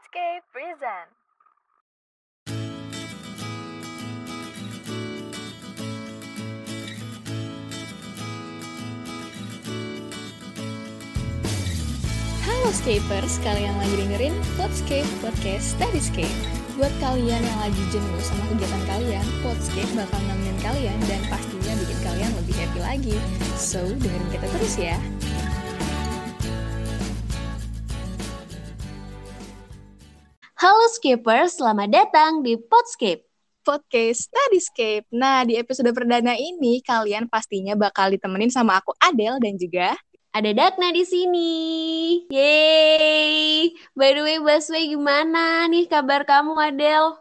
Podscape present. Halo Scapers, kalian lagi dengerin Podscape Podcast Studyscape. Buat kalian yang lagi jenuh sama kegiatan kalian, Podscape bakal nemenin kalian dan pastinya bikin kalian lebih happy lagi. So, dengerin kita terus ya. Halo Skipers, selamat datang di Podscape. Podcast Studyscape. Nah, di episode perdana ini kalian pastinya bakal ditemenin sama aku Adele dan juga Ada Dakna di sini. Yeay. By the way, Baswe gimana nih kabar kamu, Adel?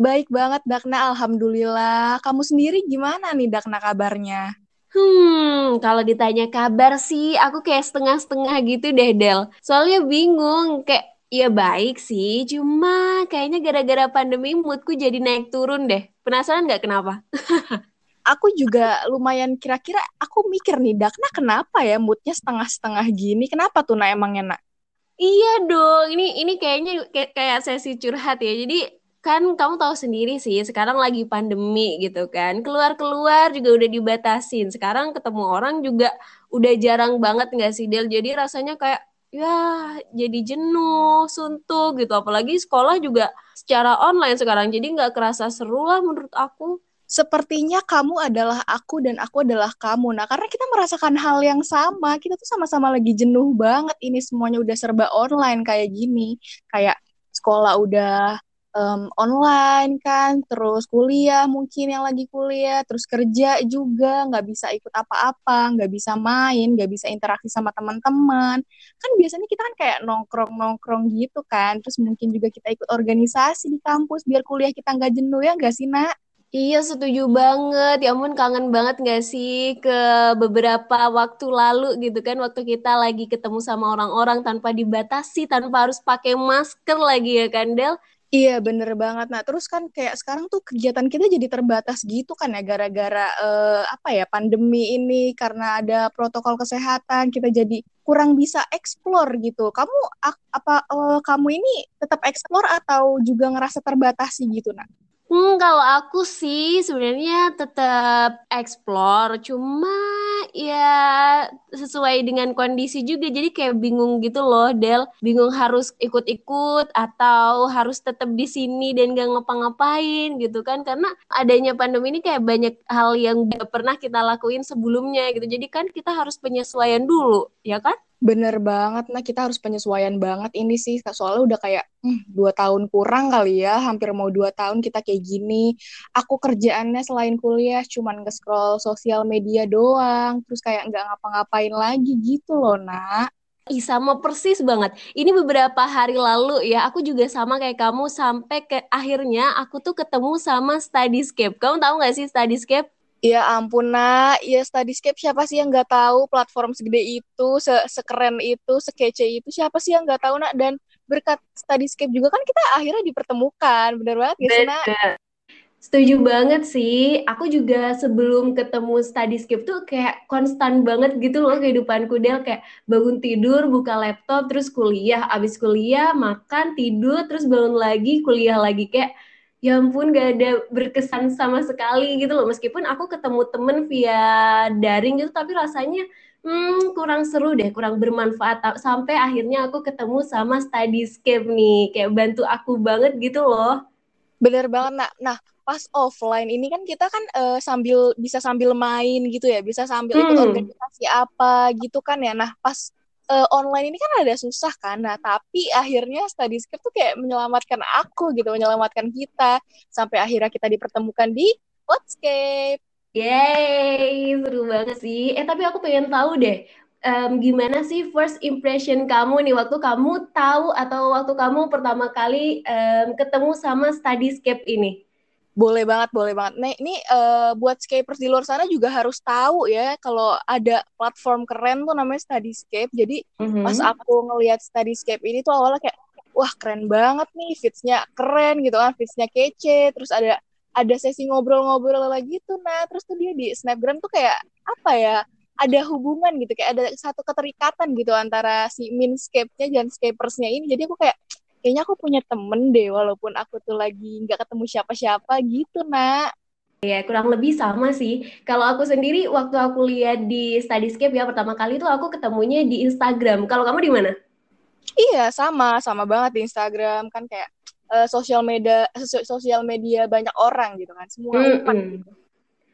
baik banget Dakna, alhamdulillah. Kamu sendiri gimana nih Dakna kabarnya? Hmm, kalau ditanya kabar sih, aku kayak setengah-setengah gitu deh, Del. Soalnya bingung, kayak ya baik sih, cuma kayaknya gara-gara pandemi moodku jadi naik turun deh. Penasaran nggak kenapa? Aku juga lumayan kira-kira aku mikir nih Dakna kenapa ya moodnya setengah-setengah gini? Kenapa tuh nak emangnya nak? Iya dong, ini ini kayaknya kayak, kayak sesi curhat ya. Jadi kan kamu tahu sendiri sih, sekarang lagi pandemi gitu kan. Keluar-keluar juga udah dibatasin. Sekarang ketemu orang juga udah jarang banget nggak sih Del? Jadi rasanya kayak ya jadi jenuh, suntuk gitu. Apalagi sekolah juga secara online sekarang. Jadi nggak kerasa seru lah menurut aku. Sepertinya kamu adalah aku dan aku adalah kamu. Nah, karena kita merasakan hal yang sama, kita tuh sama-sama lagi jenuh banget. Ini semuanya udah serba online kayak gini. Kayak sekolah udah em, online kan, terus kuliah mungkin yang lagi kuliah, terus kerja juga, nggak bisa ikut apa-apa, nggak bisa main, nggak bisa interaksi sama teman-teman. Kan biasanya kita kan kayak nongkrong-nongkrong gitu kan, terus mungkin juga kita ikut organisasi di kampus biar kuliah kita nggak jenuh ya nggak sih, Nak? Iya, setuju banget. Ya ampun, kangen banget gak sih ke beberapa waktu lalu gitu kan, waktu kita lagi ketemu sama orang-orang tanpa dibatasi, tanpa harus pakai masker lagi ya kan, Del? Iya bener banget. Nah terus kan kayak sekarang tuh kegiatan kita jadi terbatas gitu kan ya gara-gara eh, apa ya pandemi ini karena ada protokol kesehatan kita jadi kurang bisa explore gitu. Kamu apa eh, kamu ini tetap explore atau juga ngerasa terbatasi gitu nak? Hmm, kalau aku sih sebenarnya tetap explore, cuma ya sesuai dengan kondisi juga. Jadi kayak bingung gitu loh, Del. Bingung harus ikut-ikut atau harus tetap di sini dan gak ngapa-ngapain gitu kan. Karena adanya pandemi ini kayak banyak hal yang gak pernah kita lakuin sebelumnya gitu. Jadi kan kita harus penyesuaian dulu, ya kan? Bener banget, nah kita harus penyesuaian banget ini sih, soalnya udah kayak hmm, dua tahun kurang kali ya, hampir mau dua tahun kita kayak gini. Aku kerjaannya selain kuliah cuman nge-scroll sosial media doang, terus kayak nggak ngapa-ngapain lagi gitu loh, nak. Ih, sama persis banget. Ini beberapa hari lalu ya, aku juga sama kayak kamu sampai ke akhirnya aku tuh ketemu sama Studyscape. Kamu tahu nggak sih Studyscape? Ya ampun, nak. Ya Studyscape siapa sih yang nggak tahu platform segede itu, se sekeren itu, sekece itu, siapa sih yang nggak tahu, nak? Dan berkat Studyscape juga kan kita akhirnya dipertemukan, bener banget gak sih, nak? Setuju banget sih. Aku juga sebelum ketemu Studyscape tuh kayak konstan banget gitu loh kehidupanku Del. Kayak bangun tidur, buka laptop, terus kuliah. Abis kuliah, makan, tidur, terus bangun lagi, kuliah lagi. Kayak ya ampun gak ada berkesan sama sekali gitu loh. Meskipun aku ketemu temen via daring gitu, tapi rasanya hmm, kurang seru deh, kurang bermanfaat. Sampai akhirnya aku ketemu sama Studyscape nih. Kayak bantu aku banget gitu loh. Bener banget, nak. Nah, pas offline ini kan kita kan eh, sambil bisa sambil main gitu ya, bisa sambil ikut Hmm. organisasi apa gitu kan ya. Nah, pas eh, online ini kan ada susah kan. Nah, tapi akhirnya Studyscape tuh kayak menyelamatkan aku gitu, menyelamatkan kita sampai akhirnya kita dipertemukan di Podscape. Yeay, seru banget sih. Eh, tapi aku pengen tahu deh, em, gimana sih first impression kamu nih waktu kamu tahu atau waktu kamu pertama kali em, ketemu sama Studyscape ini? Boleh banget, boleh banget. Nah, ini eh, buat scapers di luar sana juga harus tahu ya kalau ada platform keren tuh namanya Studyscape. Jadi pas Mhm. aku ngelihat Studyscape ini tuh awalnya kayak wah keren banget nih, feeds-nya keren gitu kan, feeds-nya kece, terus ada ada sesi ngobrol-ngobrol lagi tuh nah, terus tuh dia di Snapgram tuh kayak apa ya? Ada hubungan gitu, kayak ada satu keterikatan gitu antara si Minscape-nya dan Scapers-nya ini. Jadi aku kayak kayaknya aku punya temen deh walaupun aku tuh lagi nggak ketemu siapa-siapa gitu nak Ya, kurang lebih sama sih. Kalau aku sendiri, waktu aku lihat di Studyscape ya, pertama kali tuh aku ketemunya di Instagram. Kalau kamu di mana? Iya, sama. Sama banget di Instagram. Kan kayak uh, sosial media sosial media banyak orang gitu kan. Semua mm -hmm. gitu.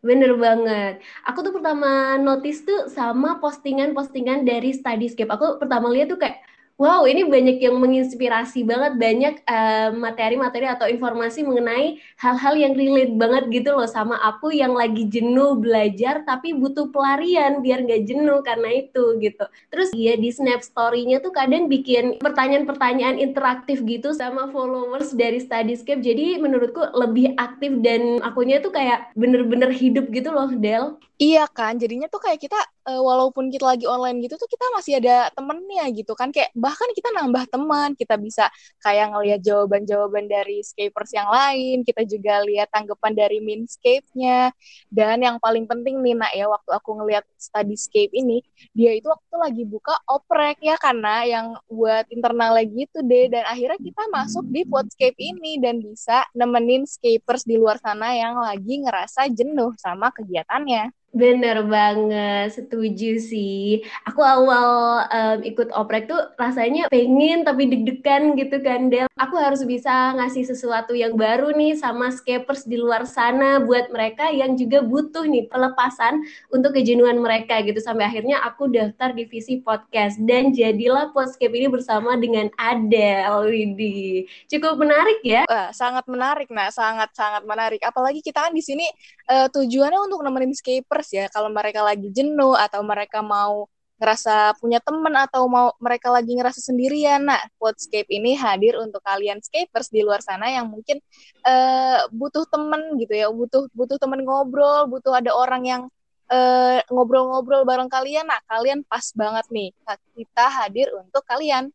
Bener banget. Aku tuh pertama notice tuh sama postingan-postingan dari Studyscape. Aku pertama lihat tuh kayak, Wow, ini banyak yang menginspirasi banget, banyak eh, materi-materi uh, atau informasi mengenai hal-hal yang relate banget gitu loh sama aku yang lagi jenuh belajar tapi butuh pelarian biar nggak jenuh karena itu gitu. Terus dia di Snap Story-nya tuh kadang bikin pertanyaan-pertanyaan interaktif gitu sama followers dari Studyscape. Jadi menurutku lebih aktif dan akunya tuh kayak bener-bener hidup gitu loh, Del. Iya kan, jadinya tuh kayak kita uh, walaupun kita lagi online gitu tuh kita masih ada temennya gitu kan. Kayak bahkan kita nambah teman, kita bisa kayak ngelihat jawaban-jawaban dari scapers yang lain, kita juga lihat tanggapan dari minscape-nya. Dan yang paling penting nih nak ya waktu aku ngelihat studyscape ini, dia itu waktu lagi buka oprek ya karena yang buat internal lagi itu deh. Dan akhirnya kita masuk di Podscape ini dan bisa nemenin scapers di luar sana yang lagi ngerasa jenuh sama kegiatannya. Bener banget, setuju sih. Aku awal um, ikut oprek tuh rasanya pengen tapi deg-degan gitu kan, Del. Aku harus bisa ngasih sesuatu yang baru nih sama scapers di luar sana buat mereka yang juga butuh nih pelepasan untuk kejenuhan mereka gitu. Sampai akhirnya aku daftar divisi podcast dan jadilah Podscape ini bersama dengan Adele. Widih, cukup menarik ya? Wah, sangat menarik, nah sangat-sangat menarik. Apalagi kita kan di sini uh, tujuannya untuk nemenin scapers ya kalau mereka lagi jenuh atau mereka mau ngerasa punya temen atau mau mereka lagi ngerasa sendirian. Nah, Podscape ini hadir untuk kalian scapers di luar sana yang mungkin uh, butuh temen gitu ya, butuh butuh temen ngobrol, butuh ada orang yang ngobrol eh, ngobrol-ngobrol bareng kalian. Nah, kalian pas banget nih. Kita hadir untuk kalian.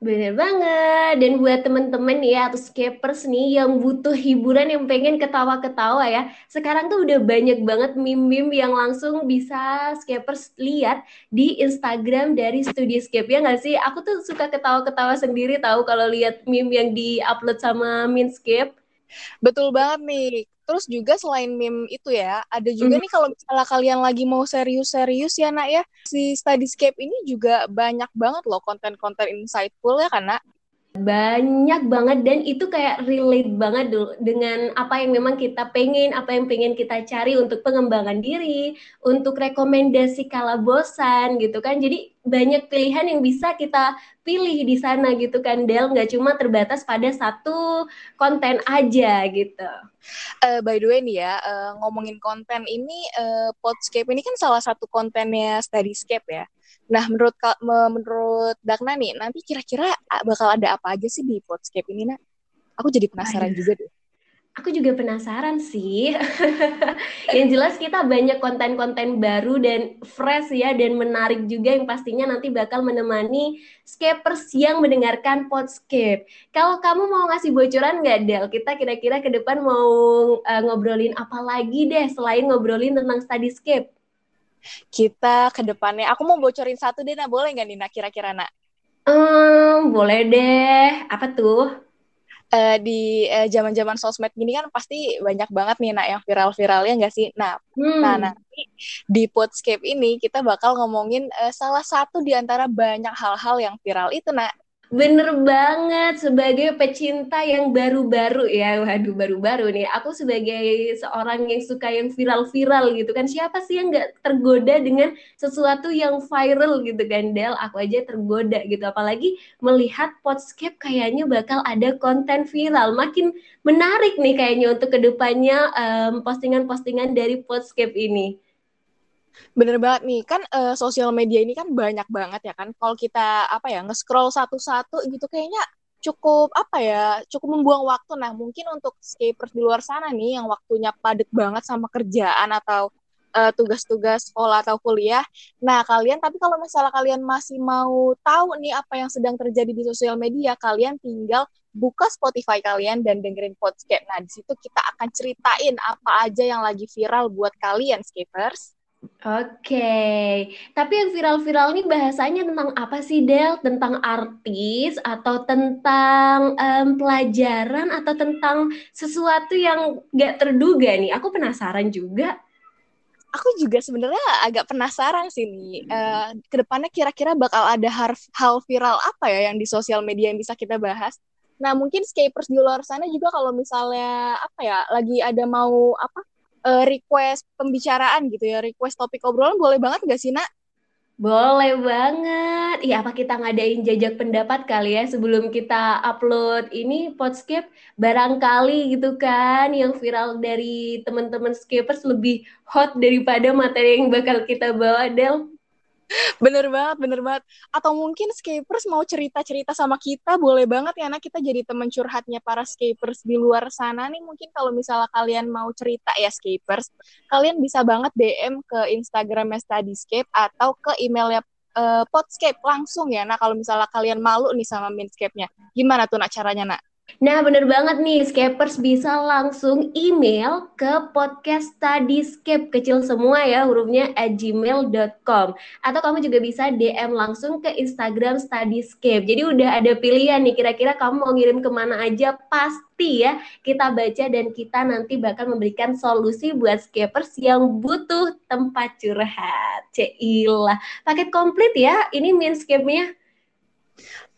Bener banget. Dan buat temen-temen ya atau skapers nih yang butuh hiburan yang pengen ketawa-ketawa ya. Sekarang tuh udah banyak banget meme-meme yang langsung bisa skapers lihat di Instagram dari Studioscape ya nggak sih? Aku tuh suka ketawa-ketawa sendiri tahu kalau lihat meme yang di-upload sama Minscape. Betul banget nih. Terus juga selain meme itu ya, ada juga mm. nih kalau misalnya kalian lagi mau serius-serius ya nak ya, si Studyscape ini juga banyak banget loh konten-konten insightful ya karena banyak banget dan itu kayak relate banget dulu dengan apa yang memang kita pengen, apa yang pengen kita cari untuk pengembangan diri, untuk rekomendasi kala bosan gitu kan. Jadi banyak pilihan yang bisa kita pilih di sana gitu kan Del, nggak cuma terbatas pada satu konten aja gitu. Uh, by the way nih ya, uh, ngomongin konten ini, uh, Podscape ini kan salah satu kontennya Studyscape ya. Nah, menurut menurut Dagna nih, nanti kira-kira bakal ada apa aja sih di Podscape ini, Nak? Aku jadi penasaran Aduh. juga deh. Aku juga penasaran sih. yang jelas kita banyak konten-konten baru dan fresh ya dan menarik juga yang pastinya nanti bakal menemani scapers yang mendengarkan Podscape. Kalau kamu mau ngasih bocoran nggak Del? Kita kira-kira ke depan mau uh, ngobrolin apa lagi deh selain ngobrolin tentang Studyscape? Kita ke depannya. Aku mau bocorin satu deh, nah boleh nggak Nina kira-kira nak? Hmm, boleh deh. Apa tuh? Uh, di zaman uh, zaman sosmed gini kan pasti banyak banget nih nak yang viral-viralnya nggak sih? Nah, hmm. nah nanti di Podscape ini kita bakal ngomongin uh, salah satu di antara banyak hal-hal yang viral itu nak. Bener banget sebagai pecinta yang baru-baru ya, waduh baru-baru nih. Aku sebagai seorang yang suka yang viral-viral gitu kan, siapa sih yang nggak tergoda dengan sesuatu yang viral gitu kan, Del? Aku aja tergoda gitu, apalagi melihat Podscape kayaknya bakal ada konten viral. Makin menarik nih kayaknya untuk ke depannya um, postingan-postingan dari Podscape ini. Bener banget nih, kan uh, sosial media ini kan banyak banget ya kan. Kalau kita apa ya nge-scroll satu-satu gitu kayaknya cukup apa ya, cukup membuang waktu. Nah, mungkin untuk skapers di luar sana nih yang waktunya padat banget sama kerjaan atau uh, tugas-tugas sekolah atau kuliah. Nah, kalian tapi kalau misalnya kalian masih mau tahu nih apa yang sedang terjadi di sosial media, kalian tinggal buka Spotify kalian dan dengerin podcast. Nah, di situ kita akan ceritain apa aja yang lagi viral buat kalian, skapers. Oke, tapi yang viral-viral ini bahasanya tentang apa sih Del? Tentang artis atau tentang um, pelajaran atau tentang sesuatu yang gak terduga nih? Aku penasaran juga. Aku juga sebenarnya agak penasaran sih nih. Uh, ke depannya kira-kira bakal ada hal, hal viral apa ya yang di sosial media yang bisa kita bahas? Nah mungkin skapers di luar sana juga kalau misalnya apa ya lagi ada mau apa uh, request pembicaraan gitu ya, request topik obrolan boleh banget gak sih, Nak? Boleh banget. Iya, apa kita ngadain jajak pendapat kali ya sebelum kita upload ini Podscape barangkali gitu kan yang viral dari teman-teman skapers lebih hot daripada materi yang bakal kita bawa Del bener banget, bener banget. Atau mungkin skapers mau cerita-cerita sama kita, boleh banget ya, anak kita jadi teman curhatnya para skapers di luar sana nih. Mungkin kalau misalnya kalian mau cerita ya skapers, kalian bisa banget DM ke Instagramnya Studyscape atau ke emailnya uh, Podscape langsung ya. Nah, kalau misalnya kalian malu nih sama Minscape-nya, gimana tuh nak caranya nak? Nah, bener banget nih, Scapers bisa langsung email ke podcast Studyscape, kecil semua ya hurufnya, at gmail.com. Atau kamu juga bisa DM langsung ke Instagram Studyscape. Jadi udah ada pilihan nih, kira-kira kamu mau ngirim ke mana aja, pasti ya kita baca dan kita nanti bakal memberikan solusi buat Scapers yang butuh tempat curhat. Ceilah, paket komplit ya, ini Minscape-nya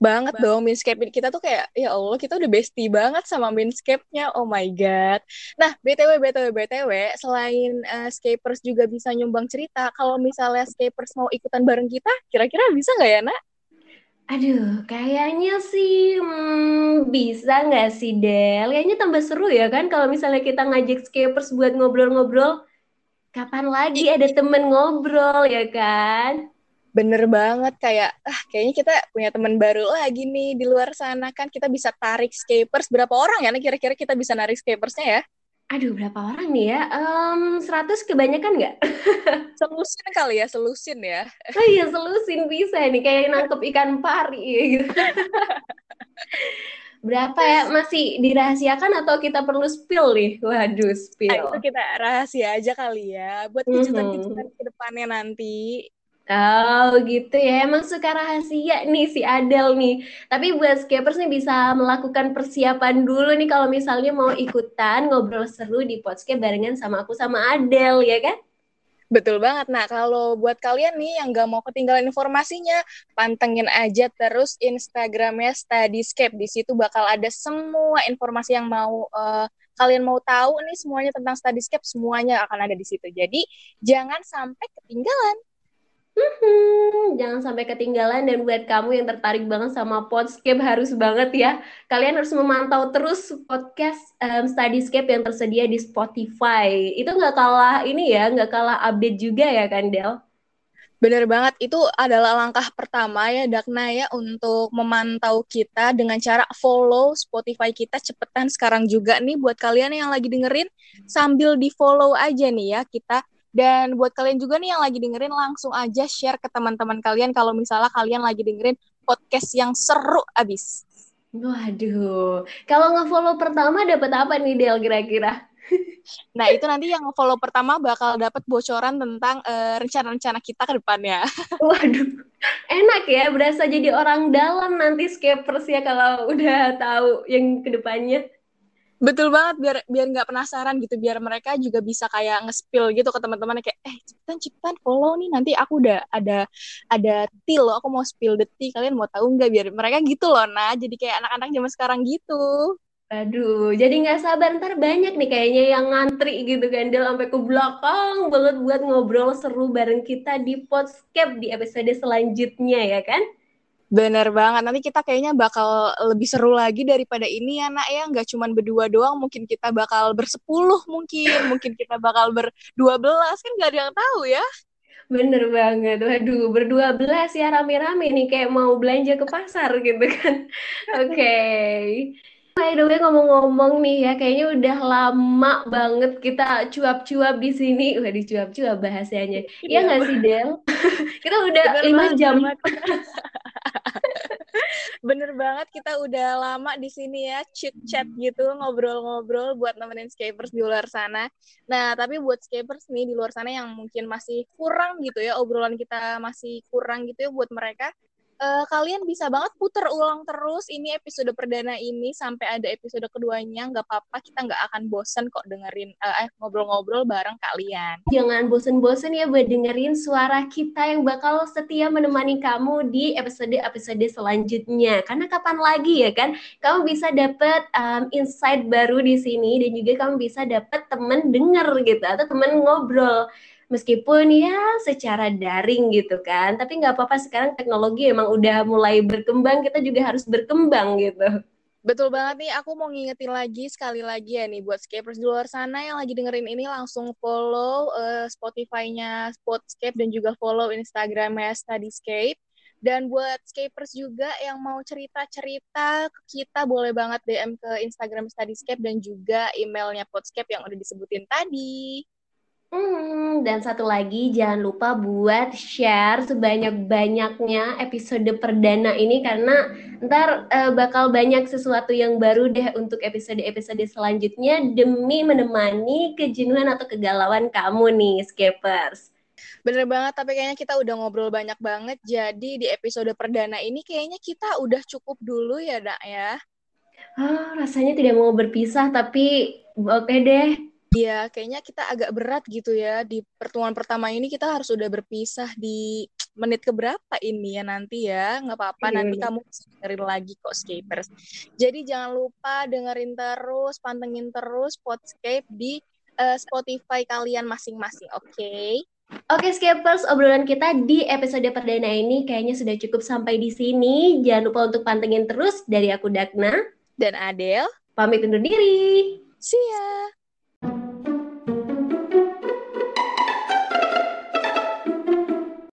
banget Bang. dong Minscape kita tuh kayak ya Allah kita udah bestie banget sama Minscape-nya oh my god nah btw btw btw selain uh, Scapers juga bisa nyumbang cerita kalau misalnya Scapers mau ikutan bareng kita kira-kira bisa nggak ya nak Aduh, kayaknya sih hmm, bisa nggak sih Del? Kayaknya tambah seru ya kan kalau misalnya kita ngajak Scapers buat ngobrol-ngobrol. Kapan lagi ada temen ngobrol ya kan? Bener banget kayak ah kayaknya kita punya teman baru lagi nih di luar sana kan kita bisa tarik scapers berapa orang ya kira-kira kita bisa narik scapersnya ya Aduh, berapa orang nih ya? Um, 100 kebanyakan nggak? selusin kali ya, selusin ya. Oh iya, selusin bisa nih. Kayak nangkep ikan pari gitu. berapa ya? Masih dirahasiakan atau kita perlu spill nih? Waduh, spill. Nah, itu kita rahasia aja kali ya. Buat kejutan-kejutan mm -hmm. ke depannya nanti. Oh gitu ya, emang suka rahasia nih si Adel nih. Tapi buat skapers nih bisa melakukan persiapan dulu nih kalau misalnya mau ikutan ngobrol seru di podcast barengan sama aku sama Adel ya kan? Betul banget. Nah, kalau buat kalian nih yang gak mau ketinggalan informasinya, pantengin aja terus Instagramnya Studyscape. Di situ bakal ada semua informasi yang mau uh, kalian mau tahu nih semuanya tentang Studyscape, semuanya akan ada di situ. Jadi, jangan sampai ketinggalan. Hmm, jangan sampai ketinggalan dan buat kamu yang tertarik banget sama Podscape harus banget ya. Kalian harus memantau terus podcast um, Studyscape yang tersedia di Spotify. Itu nggak kalah ini ya, nggak kalah update juga ya kan Del? Bener banget, itu adalah langkah pertama ya Dakna ya untuk memantau kita dengan cara follow Spotify kita cepetan sekarang juga nih buat kalian yang lagi dengerin sambil di follow aja nih ya kita dan buat kalian juga nih yang lagi dengerin langsung aja share ke teman-teman kalian kalau misalnya kalian lagi dengerin podcast yang seru abis. Waduh, kalau nge-follow pertama dapat apa nih Del kira-kira? Nah, itu nanti yang follow pertama bakal dapat bocoran tentang uh, rencana-rencana kita ke depannya. Waduh, enak ya, berasa jadi orang dalam nanti skapers ya kalau udah tahu yang ke depannya betul banget biar biar nggak penasaran gitu biar mereka juga bisa kayak nge-spill gitu ke teman-teman kayak eh cepetan cepetan follow nih nanti aku udah ada ada tea loh aku mau spill tea kalian mau tahu nggak biar mereka gitu loh nah jadi kayak anak-anak zaman sekarang gitu Aduh, jadi nggak sabar ntar banyak nih kayaknya yang ngantri gitu kan, sampai ke belakang banget buat ngobrol seru bareng kita di podcast di episode selanjutnya ya kan? Bener banget. Nanti kita kayaknya bakal lebih seru lagi daripada ini ya, nak ya. Nggak cuma berdua doang, mungkin kita bakal bersepuluh mungkin. Mungkin kita bakal berdua belas, kan nggak ada yang tahu ya. Bener banget. Waduh, berdua belas ya rame-rame nih. Kayak mau belanja ke pasar gitu kan. Oke. Okay. By the way ngomong-ngomong nih ya, kayaknya udah lama banget kita cuap-cuap di sini. Wah, dicuap-cuap bahasanya. Iya nggak sih, Del? kita udah lima jam. Bener banget kita udah lama di sini ya chit chat gitu ngobrol-ngobrol buat nemenin skapers di luar sana. Nah tapi buat skapers nih di luar sana yang mungkin masih kurang gitu ya obrolan kita masih kurang gitu ya buat mereka uh, kalian bisa banget puter ulang terus ini episode perdana ini sampai ada episode keduanya. Nggak apa-apa kita nggak akan bosen kok dengerin uh, eh ngobrol-ngobrol bareng kalian. Jangan bosen-bosen ya buat dengerin suara kita yang bakal setia menemani kamu di episode-episode selanjutnya. Karena kapan lagi ya kan? Kamu bisa dapet um, insight baru di sini dan juga kamu bisa dapet temen denger gitu atau temen ngobrol meskipun ya secara daring gitu kan tapi nggak apa-apa sekarang teknologi emang udah mulai berkembang kita juga harus berkembang gitu Betul banget nih, aku mau ngingetin lagi sekali lagi ya nih buat Scapers di luar sana yang lagi dengerin ini langsung follow uh, Spotify-nya Spotscape dan juga follow Instagram-nya Studyscape. Dan buat Scapers juga yang mau cerita-cerita ke kita boleh banget DM ke Instagram Studyscape dan juga emailnya Podscape yang udah disebutin tadi. Dan satu lagi jangan lupa buat share sebanyak-banyaknya episode perdana ini karena ntar uh, bakal banyak sesuatu yang baru deh untuk episode-episode selanjutnya demi menemani kejenuhan atau kegalauan kamu nih, Skapers. Bener banget, tapi kayaknya kita udah ngobrol banyak banget. Jadi di episode perdana ini kayaknya kita udah cukup dulu ya, Dak ya. Ah, rasanya tidak mau berpisah, tapi oke okay deh Iya, kayaknya kita agak berat gitu ya di pertemuan pertama ini kita harus udah berpisah di menit keberapa ini ya nanti ya nggak apa-apa iya, nanti kamu bisa dengerin lagi kok Scapers. Jadi jangan lupa dengerin terus, pantengin terus Podscape di uh, Spotify kalian masing-masing, oke? Okay? Oke okay, Scapers, obrolan kita di episode perdana ini kayaknya sudah cukup sampai di sini. Jangan lupa untuk pantengin terus dari aku Dagna dan Adel. Pamit undur diri. See ya.